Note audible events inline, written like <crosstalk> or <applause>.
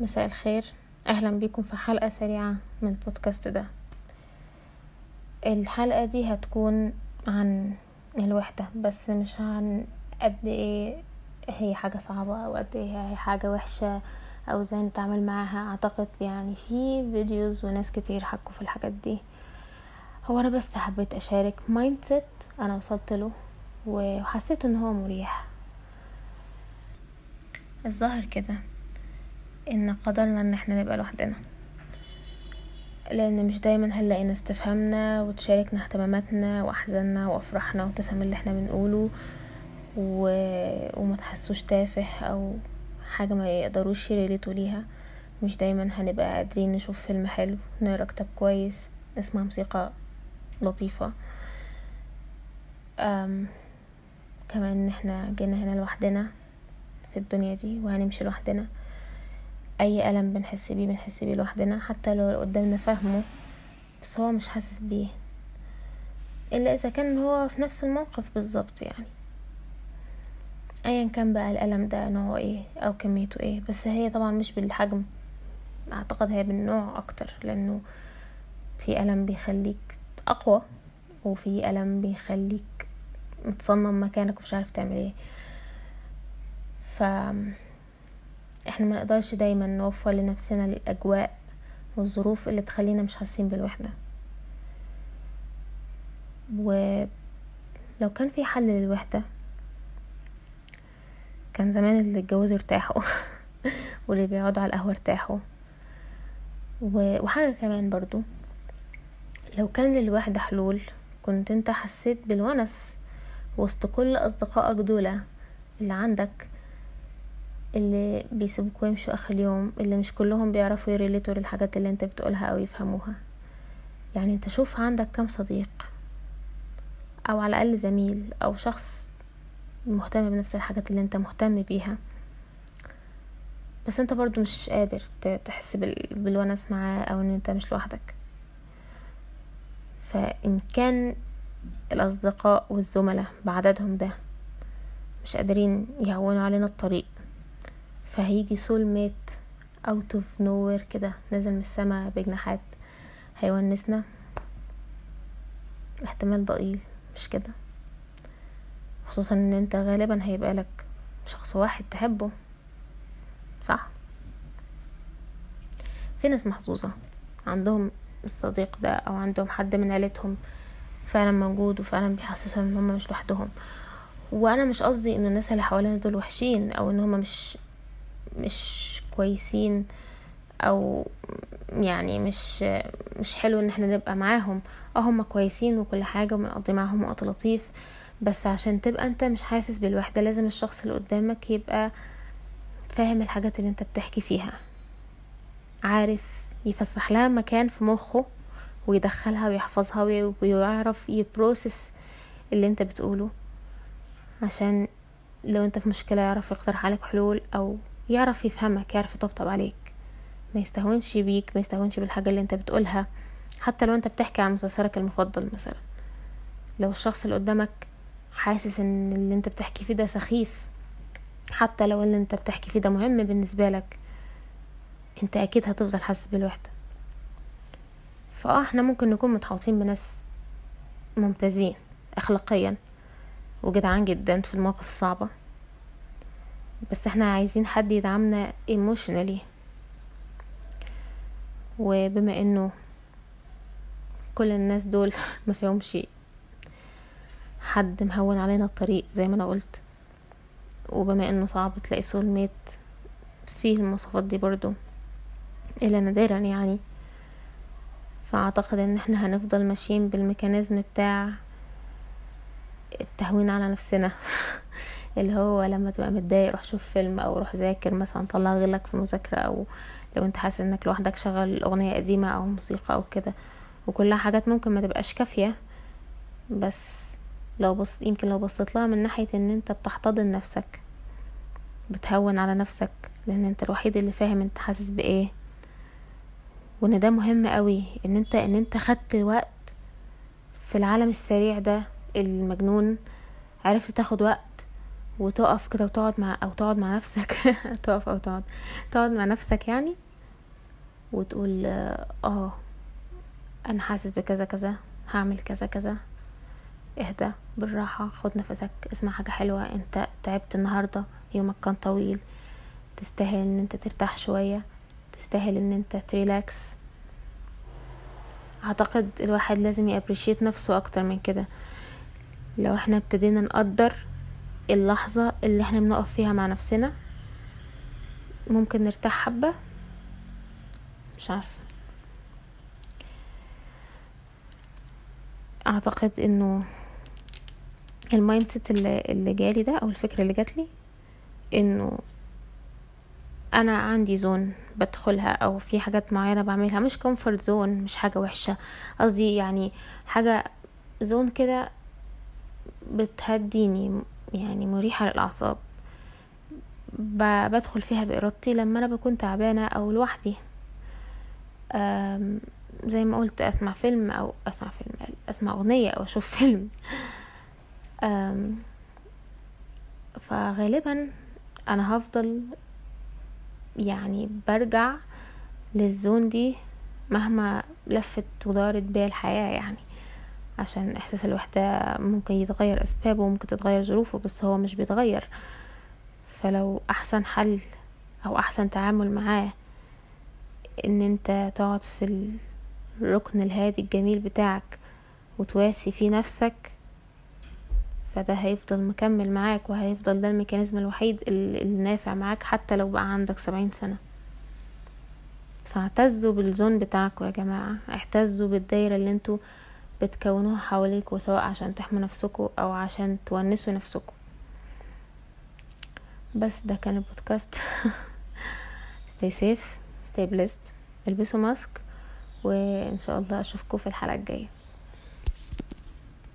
مساء الخير. أهلا بيكم في حلقة سريعة من البودكاست ده. الحلقة دي هتكون عن الوحدة بس مش عن قد إيه هي حاجة صعبة أو قد إيه هي حاجة وحشة أو إزاي نتعامل معاها. أعتقد يعني في videos وناس كتير حكوا في الحاجات دي. هو أنا بس حبيت أشارك mindset أنا وصلت له وحسيت إن هو مريح. الظاهر كده. إن قدرنا إن إحنا نبقى لوحدنا. لأن مش دايما هنلاقي ناس تفهمنا وتشاركنا اهتماماتنا وأحزاننا وأفراحنا وتفهم اللي إحنا بنقوله و... وما تحسوش تافه أو حاجة ما يقدروش يريليتوا ليها. مش دايما هنبقى قادرين نشوف فيلم حلو نقرأ كتاب كويس نسمع موسيقى لطيفة. أم... كمان إن إحنا جينا هنا لوحدنا في الدنيا دي وهنمشي لوحدنا. أي ألم بنحس بيه بنحس بيه لوحدنا حتى لو قدامنا فاهمه بس هو مش حاسس بيه. إلا إذا كان هو في نفس الموقف بالظبط يعني. ايا كان بقى الألم ده نوعه إيه أو كميته إيه بس هي طبعا مش بالحجم. أعتقد هي بالنوع أكتر لأنه في ألم بيخليك أقوى وفي ألم بيخليك متصمم مكانك ومش عارف تعمل إيه. ف إحنا ما نقدرش دايما نوفر لنفسنا الأجواء والظروف اللي تخلينا مش حاسين بالوحدة. ولو كان في حل للوحدة كان زمان اللي اتجوزوا ارتاحوا <laughs> واللي بيقعدوا على القهوة ارتاحوا. وحاجة كمان برضو لو كان للوحدة حلول كنت انت حسيت بالونس وسط كل أصدقائك دول اللي عندك اللي بيسيبوك ويمشوا آخر اليوم اللي مش كلهم بيعرفوا يريليتوا للحاجات اللي انت بتقولها أو يفهموها. يعني انت شوف عندك كم صديق أو على الأقل زميل أو شخص مهتم بنفس الحاجات اللي انت مهتم بيها. بس انت برضو مش قادر تحس بالونس معاه أو إن انت مش لوحدك. فإن كان الأصدقاء والزملاء بعددهم ده مش قادرين يهونوا علينا الطريق فهيجي soulmate out of nowhere كده نازل من السما بجناحات هيونسنا احتمال ضئيل مش كده. خصوصا إن أنت غالبا هيبقى لك شخص واحد تحبه. صح؟ في ناس محظوظة. عندهم الصديق ده أو عندهم حد من عيلتهم فعلا موجود وفعلا بيحسسهم إن هم مش لوحدهم. وأنا مش قصدي إن الناس اللي حوالينا دول وحشين أو إن هم مش مش كويسين أو يعني مش مش حلو إن إحنا نبقى معاهم. آه هما كويسين وكل حاجة وبنقضي معاهم وقت لطيف بس عشان تبقى أنت مش حاسس بالوحدة لازم الشخص اللي قدامك يبقى فاهم الحاجات اللي أنت بتحكي فيها. عارف يفسح لها مكان في مخه ويدخلها ويحفظها ويعرف يبروسس اللي أنت بتقوله. عشان لو أنت في مشكلة يعرف يقترح عليك حلول أو يعرف يفهمك يعرف يطبطب عليك. ما يستهونش بيك ما يستهونش بالحاجة اللي انت بتقولها. حتى لو انت بتحكي عن مسلسلك المفضل مثلا. لو الشخص اللي قدامك حاسس ان اللي انت بتحكي فيه ده سخيف حتى لو اللي انت بتحكي فيه ده مهم بالنسبة لك انت أكيد هتفضل حاسس بالوحدة. فآه إحنا ممكن نكون متحوطين بناس ممتازين اخلاقيا وجدعان جدا في المواقف الصعبة. بس إحنا عايزين حد يدعمنا ايموشنالي وبما انه كل الناس دول <laughs> ما فيهمش حد مهون علينا الطريق زي ما أنا قلت. وبما انه صعب تلاقي سول ميت فيه المواصفات دي برضو إلا نادرا يعني. فأعتقد إن إحنا هنفضل ماشيين بالميكانيزم بتاع التهوين على نفسنا. <laughs> اللي هو لما تبقى متضايق روح شوف فيلم أو روح ذاكر مثلا طلع غلك في المذاكرة أو لو أنت حاسس إنك لوحدك شغل أغنية قديمة أو موسيقى أو كده. وكلها حاجات ممكن ما تبقاش كافية. بس لو بص يمكن لو بصيت لها من ناحية إن أنت بتحتضن نفسك بتهون على نفسك لأن أنت الوحيد اللي فاهم أنت حاسس بإيه. وإن ده مهم قوي إن أنت إن أنت خدت وقت في العالم السريع ده المجنون عرفت تاخد وقت وتقف كده وتقعد مع أو تقعد مع نفسك. <laughs> تقف أو تقعد. تقعد مع نفسك يعني وتقول آه أنا حاسس بكذا كذا هعمل كذا كذا. اهدى بالراحة خد نفسك اسمع حاجة حلوة. أنت تعبت النهاردة يومك كان طويل. تستاهل إن أنت ترتاح شوية. تستاهل إن أنت تريلاكس. أعتقد الواحد لازم ي appreciate نفسه أكتر من كده. لو إحنا ابتدينا نقدر اللحظة اللي إحنا بنقف فيها مع نفسنا. ممكن نرتاح حبة. مش عارفة. أعتقد إنه ال mind اللي, جالي ده أو الفكرة اللي جاتلي إنه أنا عندي zone بدخلها أو في حاجات معينة بعملها. مش comfort zone مش حاجة وحشة. قصدي يعني حاجة زون كده بتهديني. يعني مريحة للأعصاب. بدخل فيها بإرادتي لما أنا بكون تعبانة أو لوحدي. زي ما قلت أسمع فيلم أو أسمع فيلم أسمع أغنية أو أشوف <laughs> فيلم. فغالبا أنا هفضل يعني برجع للزون دي مهما لفت ودارت بيا الحياة يعني. عشان إحساس الوحدة ممكن يتغير أسبابه وممكن تتغير ظروفه بس هو مش بيتغير. فلو أحسن حل أو أحسن تعامل معاه إن أنت تقعد في الركن الهادي الجميل بتاعك وتواسي فيه نفسك فده هيفضل مكمل معاك وهيفضل ده الميكانيزم الوحيد النافع معاك حتى لو بقى عندك سبعين سنة. فاعتزوا بالزون بتاعكم يا جماعة اعتزوا بالدايرة اللي أنتوا بتكونوها حواليكوا سواء عشان تحموا نفسكوا أو عشان تونسوا نفسكوا. بس ده كان البودكاست. <laughs> Stay safe stay blessed. البسوا ماسك وإن شاء الله اشوفكم في الحلقة الجاية.